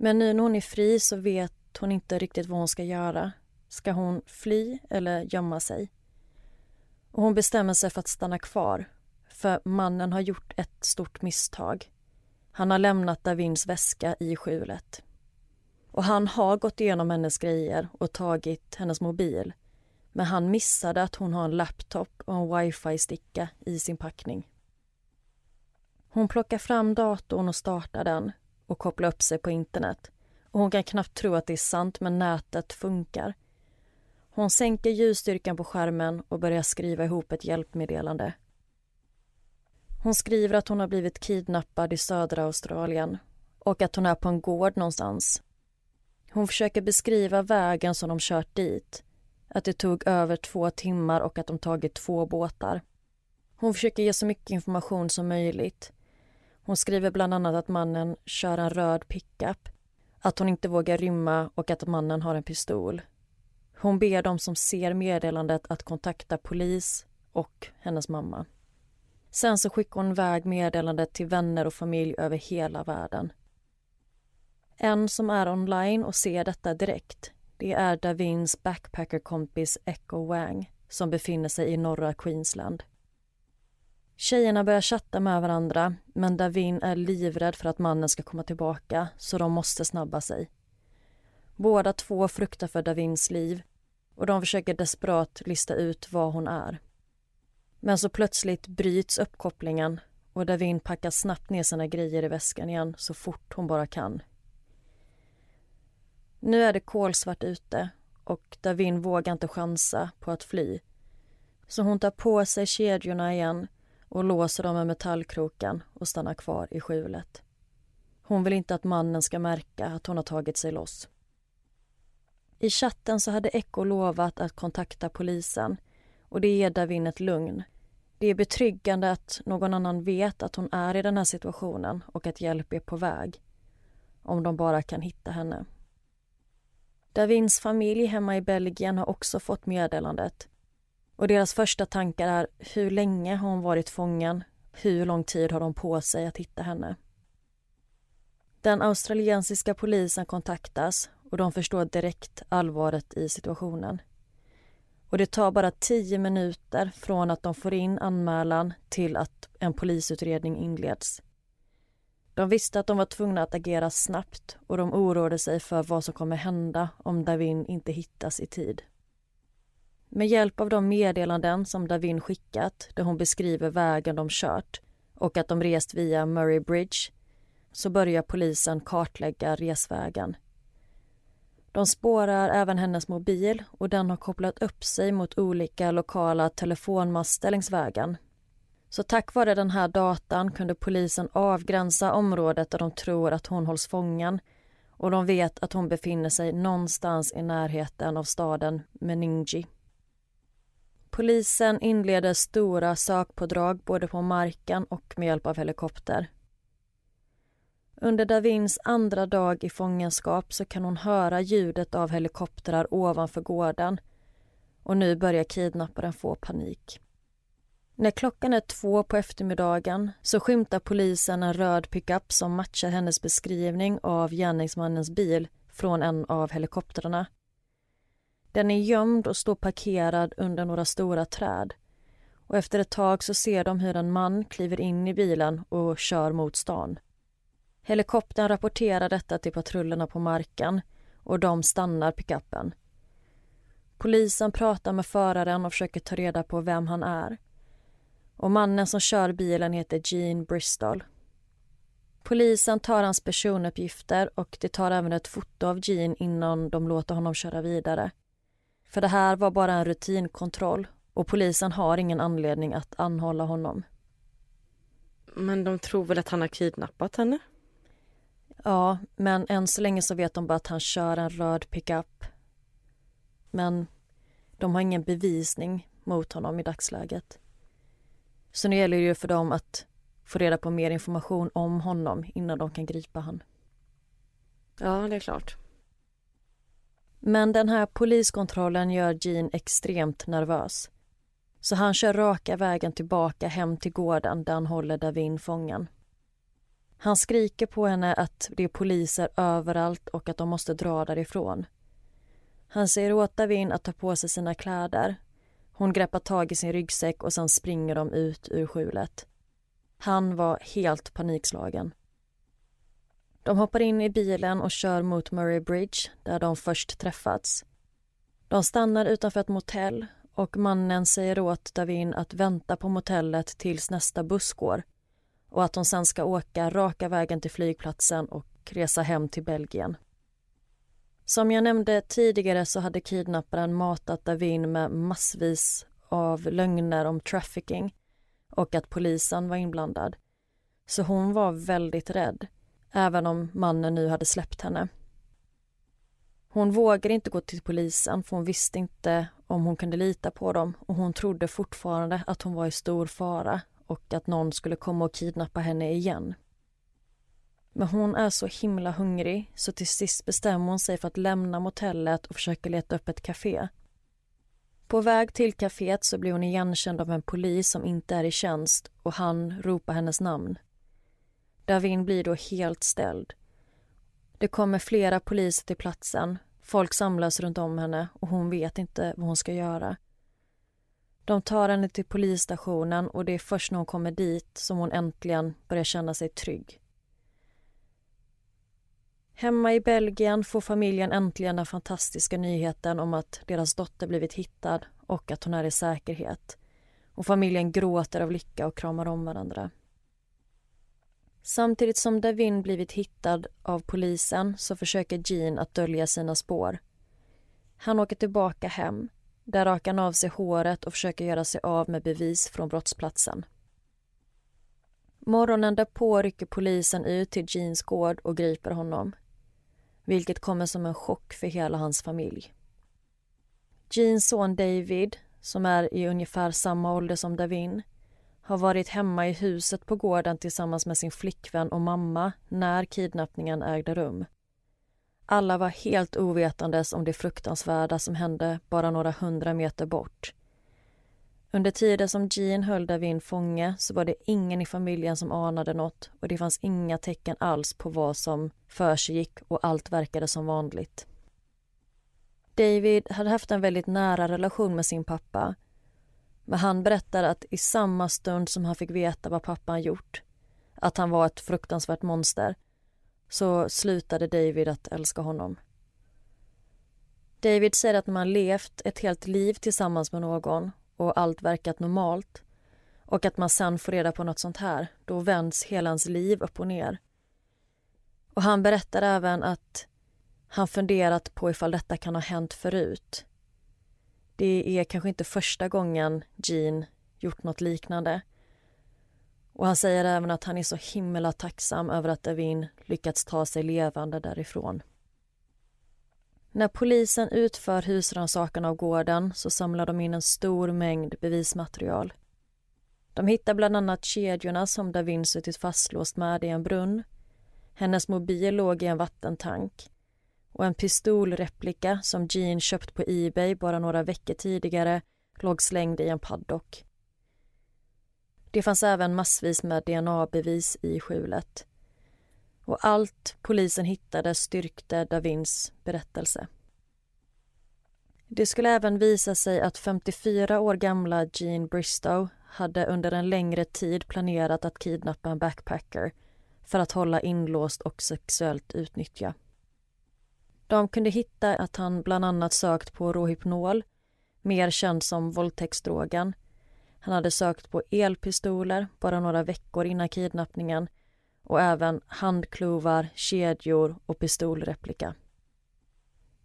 Speaker 2: Men nu när hon är fri så vet hon inte riktigt vad hon ska göra. Ska hon fly eller gömma sig? Och hon bestämmer sig för att stanna kvar för mannen har gjort ett stort misstag. Han har lämnat Davins väska i skjulet. Och han har gått igenom hennes grejer och tagit hennes mobil. Men han missade att hon har en laptop och en wifi-sticka i sin packning. Hon plockar fram datorn och startar den och koppla upp sig på internet. Och hon kan knappt tro att det är sant, men nätet funkar. Hon sänker ljusstyrkan på skärmen och börjar skriva ihop ett hjälpmeddelande. Hon skriver att hon har blivit kidnappad i södra Australien och att hon är på en gård någonstans. Hon försöker beskriva vägen som de kört dit. Att det tog över två timmar och att de tagit två båtar. Hon försöker ge så mycket information som möjligt. Hon skriver bland annat att mannen kör en röd pickup, att hon inte vågar rymma och att mannen har en pistol. Hon ber de som ser meddelandet att kontakta polis och hennes mamma. Sen så skickar hon iväg meddelandet till vänner och familj över hela världen. En som är online och ser detta direkt det är Davins backpackerkompis Echo Wang som befinner sig i norra Queensland. Tjejerna börjar chatta med varandra men Davin är livrädd för att mannen ska komma tillbaka så de måste snabba sig. Båda två fruktar för Davins liv och de försöker desperat lista ut var hon är. Men så plötsligt bryts uppkopplingen och Davin packar snabbt ner sina grejer i väskan igen så fort hon bara kan. Nu är det kolsvart ute och Davin vågar inte chansa på att fly. Så hon tar på sig kedjorna igen och låser dem med metallkroken och stannar kvar i skjulet. Hon vill inte att mannen ska märka att hon har tagit sig loss. I chatten så hade Echo lovat att kontakta polisen och det ger Davin ett lugn. Det är betryggande att någon annan vet att hon är i den här situationen och att hjälp är på väg. Om de bara kan hitta henne. Davins familj hemma i Belgien har också fått meddelandet. Och deras första tankar är hur länge har hon varit fången? Hur lång tid har de på sig att hitta henne? Den australiensiska polisen kontaktas och de förstår direkt allvaret i situationen. Och det tar bara tio minuter från att de får in anmälan till att en polisutredning inleds. De visste att de var tvungna att agera snabbt och de oroade sig för vad som kommer hända om Davin inte hittas i tid. Med hjälp av de meddelanden som Davin skickat där hon beskriver vägen de kört och att de rest via Murray Bridge så börjar polisen kartlägga resvägen. De spårar även hennes mobil och den har kopplat upp sig mot olika lokala telefonmaster längs vägen så tack vare den här datan kunde polisen avgränsa området där de tror att hon hålls fången och de vet att hon befinner sig någonstans i närheten av staden Meningi. Polisen inleder stora sökpådrag både på marken och med hjälp av helikopter. Under Davins andra dag i fångenskap så kan hon höra ljudet av helikoptrar ovanför gården och nu börjar kidnapparen få panik. När klockan är två på eftermiddagen så skymtar polisen en röd pickup som matchar hennes beskrivning av gärningsmannens bil från en av helikoptrarna. Den är gömd och står parkerad under några stora träd. Och efter ett tag så ser de hur en man kliver in i bilen och kör mot stan. Helikoptern rapporterar detta till patrullerna på marken och de stannar pickuppen. Polisen pratar med föraren och försöker ta reda på vem han är och mannen som kör bilen heter Gene Bristol. Polisen tar hans personuppgifter och de tar även ett foto av Gene innan de låter honom köra vidare. För det här var bara en rutinkontroll och polisen har ingen anledning att anhålla honom.
Speaker 1: Men de tror väl att han har kidnappat henne?
Speaker 2: Ja, men än så länge så vet de bara att han kör en röd pickup. Men de har ingen bevisning mot honom i dagsläget. Så nu gäller det ju för dem att få reda på mer information om honom innan de kan gripa han.
Speaker 1: Ja, det är klart.
Speaker 2: Men den här poliskontrollen gör Jean extremt nervös. Så han kör raka vägen tillbaka hem till gården där han håller Davin fången. Han skriker på henne att det är poliser överallt och att de måste dra därifrån. Han säger åt Davin att ta på sig sina kläder. Hon greppar tag i sin ryggsäck och sen springer de ut ur skjulet. Han var helt panikslagen. De hoppar in i bilen och kör mot Murray Bridge där de först träffats. De stannar utanför ett motell och mannen säger åt Davin att vänta på motellet tills nästa buss går och att de sen ska åka raka vägen till flygplatsen och resa hem till Belgien. Som jag nämnde tidigare så hade kidnapparen matat Davin med massvis av lögner om trafficking och att polisen var inblandad. Så hon var väldigt rädd, även om mannen nu hade släppt henne. Hon vågade inte gå till polisen för hon visste inte om hon kunde lita på dem och hon trodde fortfarande att hon var i stor fara och att någon skulle komma och kidnappa henne igen. Men hon är så himla hungrig så till sist bestämmer hon sig för att lämna motellet och försöka leta upp ett café. På väg till kaféet så blir hon igenkänd av en polis som inte är i tjänst och han ropar hennes namn. Davin blir då helt ställd. Det kommer flera poliser till platsen, folk samlas runt om henne och hon vet inte vad hon ska göra. De tar henne till polisstationen och det är först när hon kommer dit som hon äntligen börjar känna sig trygg. Hemma i Belgien får familjen äntligen den fantastiska nyheten om att deras dotter blivit hittad och att hon är i säkerhet. Och familjen gråter av lycka och kramar om varandra. Samtidigt som Davin blivit hittad av polisen så försöker Jean att dölja sina spår. Han åker tillbaka hem. Där rakar han av sig håret och försöker göra sig av med bevis från brottsplatsen. Morgonen därpå rycker polisen ut till Jeans gård och griper honom vilket kommer som en chock för hela hans familj. Jeans son David, som är i ungefär samma ålder som Davin har varit hemma i huset på gården tillsammans med sin flickvän och mamma när kidnappningen ägde rum. Alla var helt ovetandes om det fruktansvärda som hände bara några hundra meter bort. Under tiden som Jean höll Davin fånge så var det ingen i familjen som anade något och det fanns inga tecken alls på vad som försiggick och allt verkade som vanligt. David hade haft en väldigt nära relation med sin pappa men han berättar att i samma stund som han fick veta vad pappan gjort att han var ett fruktansvärt monster så slutade David att älska honom. David säger att när man levt ett helt liv tillsammans med någon och allt verkat normalt och att man sen får reda på något sånt här, då vänds hela hans liv upp och ner. Och han berättar även att han funderat på ifall detta kan ha hänt förut. Det är kanske inte första gången Jean gjort något liknande. Och han säger även att han är så himla tacksam över att Evin lyckats ta sig levande därifrån. När polisen utför husrannsakan av gården så samlar de in en stor mängd bevismaterial. De hittar bland annat kedjorna som Davin suttit fastlåst med i en brunn. Hennes mobil låg i en vattentank och en pistolreplika som Jean köpt på Ebay bara några veckor tidigare låg slängd i en paddock. Det fanns även massvis med DNA-bevis i skjulet och allt polisen hittade styrkte Davins berättelse. Det skulle även visa sig att 54 år gamla Jean Bristow hade under en längre tid planerat att kidnappa en backpacker för att hålla inlåst och sexuellt utnyttja. De kunde hitta att han bland annat sökt på Rohypnol, mer känd som våldtäktsdrogen. Han hade sökt på elpistoler bara några veckor innan kidnappningen och även handklovar, kedjor och pistolreplika.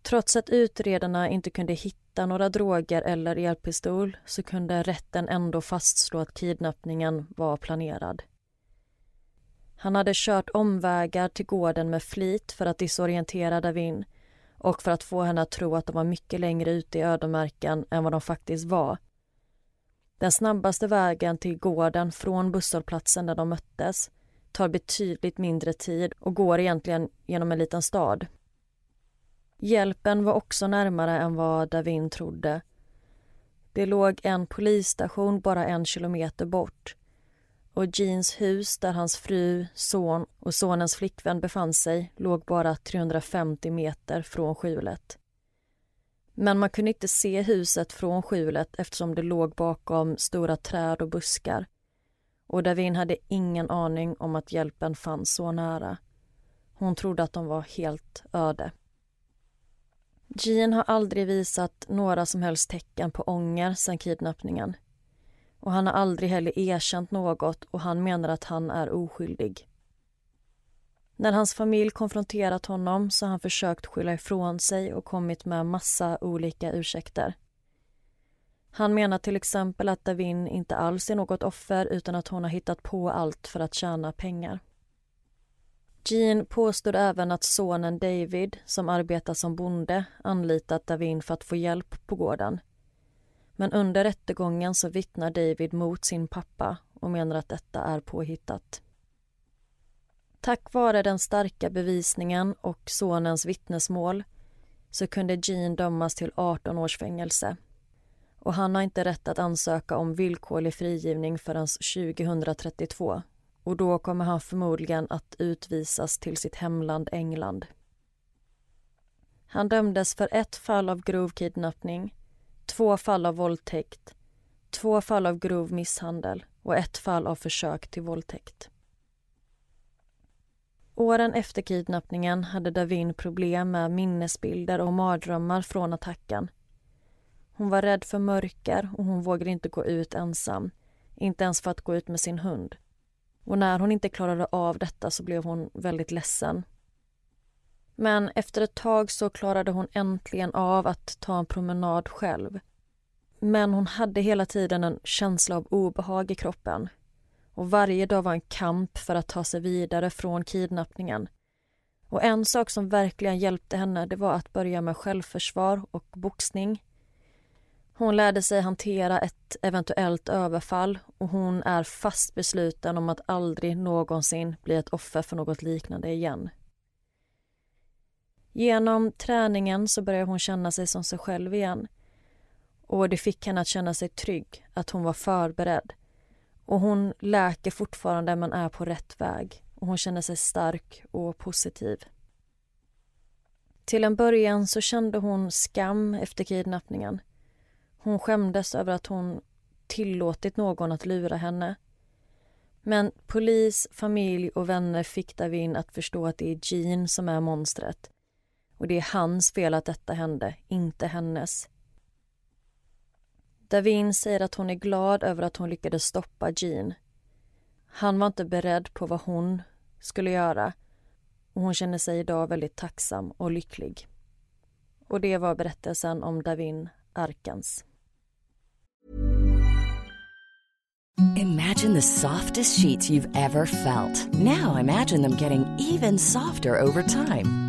Speaker 2: Trots att utredarna inte kunde hitta några droger eller elpistol så kunde rätten ändå fastslå att kidnappningen var planerad. Han hade kört omvägar till gården med flit för att disorientera Davin och för att få henne att tro att de var mycket längre ute i ödemarken än vad de faktiskt var. Den snabbaste vägen till gården från busshållplatsen där de möttes tar betydligt mindre tid och går egentligen genom en liten stad. Hjälpen var också närmare än vad Davin trodde. Det låg en polisstation bara en kilometer bort och Jeans hus där hans fru, son och sonens flickvän befann sig låg bara 350 meter från skjulet. Men man kunde inte se huset från skjulet eftersom det låg bakom stora träd och buskar. Och Davin hade ingen aning om att hjälpen fanns så nära. Hon trodde att de var helt öde. Jean har aldrig visat några som helst tecken på ånger sedan kidnappningen. Och han har aldrig heller erkänt något och han menar att han är oskyldig. När hans familj konfronterat honom så har han försökt skylla ifrån sig och kommit med massa olika ursäkter. Han menar till exempel att Davin inte alls är något offer utan att hon har hittat på allt för att tjäna pengar. Jean påstod även att sonen David, som arbetar som bonde, anlitat Davin för att få hjälp på gården. Men under rättegången så vittnar David mot sin pappa och menar att detta är påhittat. Tack vare den starka bevisningen och sonens vittnesmål så kunde Jean dömas till 18 års fängelse. Och han har inte rätt att ansöka om villkorlig frigivning förrän 2032 och då kommer han förmodligen att utvisas till sitt hemland England. Han dömdes för ett fall av grov kidnappning, två fall av våldtäkt, två fall av grov misshandel och ett fall av försök till våldtäkt. Åren efter kidnappningen hade Davin problem med minnesbilder och mardrömmar från attacken. Hon var rädd för mörker och hon vågade inte gå ut ensam, inte ens för att gå ut med sin hund. Och när hon inte klarade av detta så blev hon väldigt ledsen. Men efter ett tag så klarade hon äntligen av att ta en promenad själv. Men hon hade hela tiden en känsla av obehag i kroppen. Och varje dag var en kamp för att ta sig vidare från kidnappningen. Och en sak som verkligen hjälpte henne det var att börja med självförsvar och boxning. Hon lärde sig hantera ett eventuellt överfall och hon är fast besluten om att aldrig någonsin bli ett offer för något liknande igen. Genom träningen så började hon känna sig som sig själv igen. Och det fick henne att känna sig trygg, att hon var förberedd. Och hon läker fortfarande men är på rätt väg. Och hon känner sig stark och positiv. Till en början så kände hon skam efter kidnappningen. Hon skämdes över att hon tillåtit någon att lura henne. Men polis, familj och vänner fick Davin att förstå att det är Jean som är monstret. Och det är hans fel att detta hände, inte hennes. Davin säger att hon är glad över att hon lyckades stoppa Jean. Han var inte beredd på vad hon skulle göra och hon känner sig idag väldigt tacksam och lycklig. Och det var berättelsen om Davin Arkans.
Speaker 3: Imagine the softest sheets you've ever felt. Now imagine them getting even softer over time.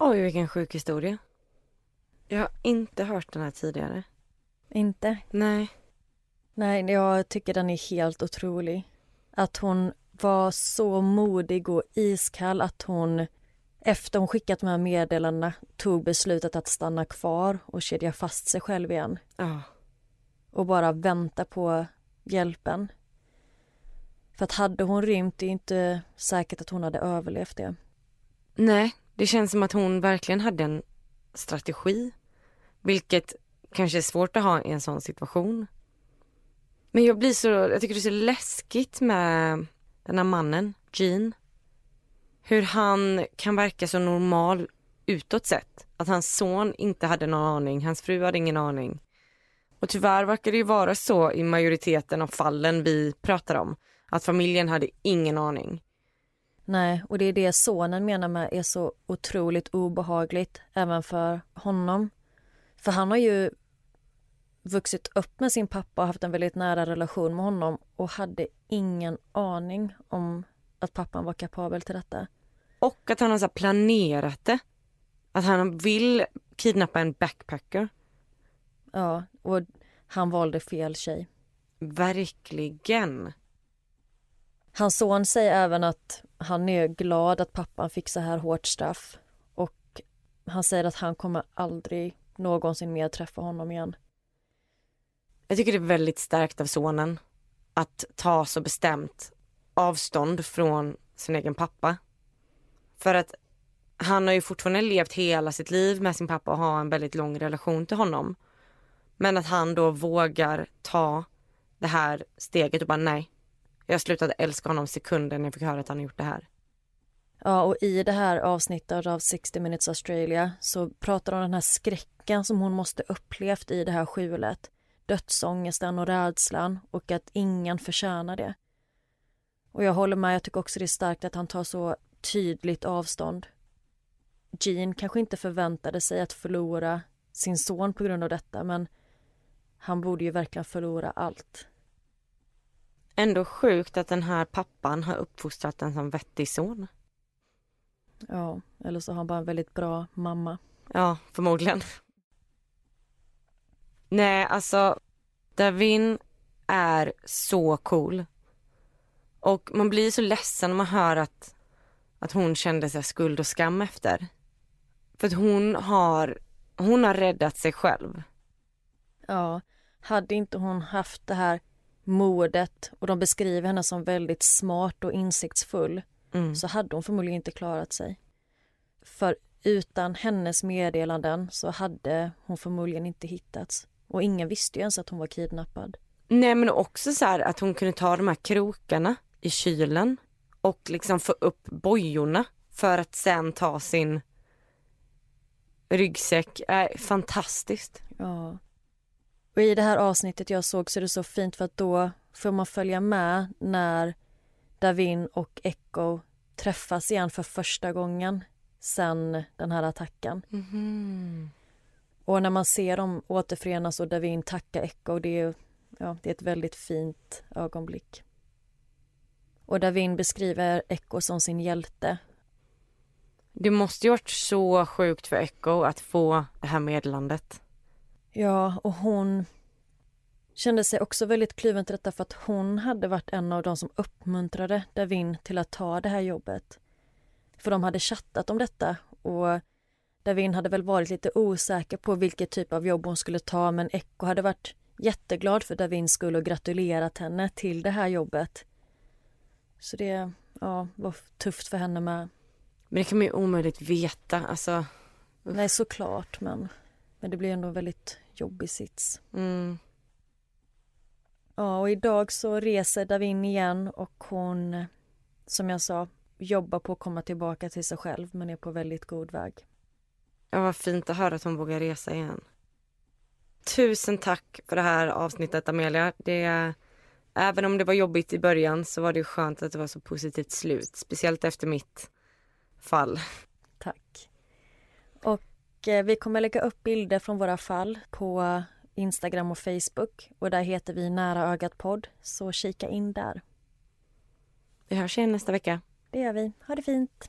Speaker 1: Oj, vilken sjuk historia. Jag har inte hört den här tidigare.
Speaker 2: Inte?
Speaker 1: Nej.
Speaker 2: Nej, jag tycker den är helt otrolig. Att hon var så modig och iskall att hon efter hon skickat de här meddelandena tog beslutet att stanna kvar och kedja fast sig själv igen.
Speaker 1: Ja.
Speaker 2: Och bara vänta på hjälpen. För att hade hon rymt, det är inte säkert att hon hade överlevt det.
Speaker 1: Nej, det känns som att hon verkligen hade en strategi. Vilket kanske är svårt att ha i en sån situation. Men jag blir så, jag tycker det är så läskigt med den här mannen, Gene. hur han kan verka så normal utåt sett. Att hans son inte hade någon aning, hans fru hade ingen aning. Och tyvärr verkar det ju vara så i majoriteten av fallen vi pratar om. Att familjen hade ingen aning.
Speaker 2: Nej, och det är det sonen menar med är så otroligt obehagligt även för honom. För han har ju vuxit upp med sin pappa och haft en väldigt nära relation med honom och hade ingen aning om att pappan var kapabel till detta.
Speaker 1: Och att han har så planerat det. Att han vill kidnappa en backpacker.
Speaker 2: Ja, och han valde fel tjej.
Speaker 1: Verkligen.
Speaker 2: Hans son säger även att han är glad att pappan fick så här hårt straff och han säger att han kommer aldrig någonsin mer träffa honom igen.
Speaker 1: Jag tycker det är väldigt starkt av sonen att ta så bestämt avstånd från sin egen pappa. För att han har ju fortfarande levt hela sitt liv med sin pappa och har en väldigt lång relation till honom. Men att han då vågar ta det här steget och bara nej. Jag slutade älska honom sekunden jag fick höra att han gjort det här.
Speaker 2: Ja, och i det här avsnittet av 60 minutes Australia så pratar de om den här skräcken som hon måste upplevt i det här skjulet. Dödsångesten och rädslan och att ingen förtjänar det. Och jag håller med, jag tycker också det är starkt att han tar så tydligt avstånd. Jean kanske inte förväntade sig att förlora sin son på grund av detta men han borde ju verkligen förlora allt.
Speaker 1: Ändå sjukt att den här pappan har uppfostrat en sån vettig son.
Speaker 2: Ja, eller så har han bara en väldigt bra mamma.
Speaker 1: Ja, förmodligen. Nej, alltså Davin är så cool. Och man blir så ledsen när man hör att, att hon kände sig skuld och skam efter. För att hon har, hon har räddat sig själv.
Speaker 2: Ja, hade inte hon haft det här modet och de beskriver henne som väldigt smart och insiktsfull mm. så hade hon förmodligen inte klarat sig. För utan hennes meddelanden så hade hon förmodligen inte hittats. Och ingen visste ju ens att hon var kidnappad.
Speaker 1: Nej men också så här att hon kunde ta de här krokarna i kylen och liksom få upp bojorna för att sen ta sin ryggsäck. Äh, fantastiskt.
Speaker 2: Ja. Och i det här avsnittet jag såg så är det så fint för att då får man följa med när Davin och Echo träffas igen för första gången sen den här attacken.
Speaker 1: Mm.
Speaker 2: Och när man ser dem återförenas och Davin tackar Echo, det är, ja, det är ett väldigt fint ögonblick. Och Davin beskriver Echo som sin hjälte.
Speaker 1: Det måste ju varit så sjukt för Echo att få det här meddelandet.
Speaker 2: Ja, och hon kände sig också väldigt kluven till detta för att hon hade varit en av de som uppmuntrade Davin till att ta det här jobbet. För de hade chattat om detta och Davin hade väl varit lite osäker på vilket typ av jobb hon skulle ta men Echo hade varit jätteglad för Davins skull och gratulerat henne till det här jobbet. Så det ja, var tufft för henne med.
Speaker 1: Men det kan man ju omöjligt veta. Alltså,
Speaker 2: Nej, såklart, men, men det blir ändå en väldigt jobbig sits.
Speaker 1: Mm.
Speaker 2: Ja, och idag så reser Davin igen och hon, som jag sa, jobbar på att komma tillbaka till sig själv men är på väldigt god väg.
Speaker 1: Ja, vad fint att höra att hon vågar resa igen. Tusen tack för det här avsnittet Amelia. Det, även om det var jobbigt i början så var det skönt att det var så positivt slut. Speciellt efter mitt fall.
Speaker 2: Tack. Och vi kommer lägga upp bilder från våra fall på Instagram och Facebook och där heter vi Nära ögat podd, så kika in där.
Speaker 1: Vi hörs igen nästa vecka.
Speaker 2: Det gör vi. Ha det fint.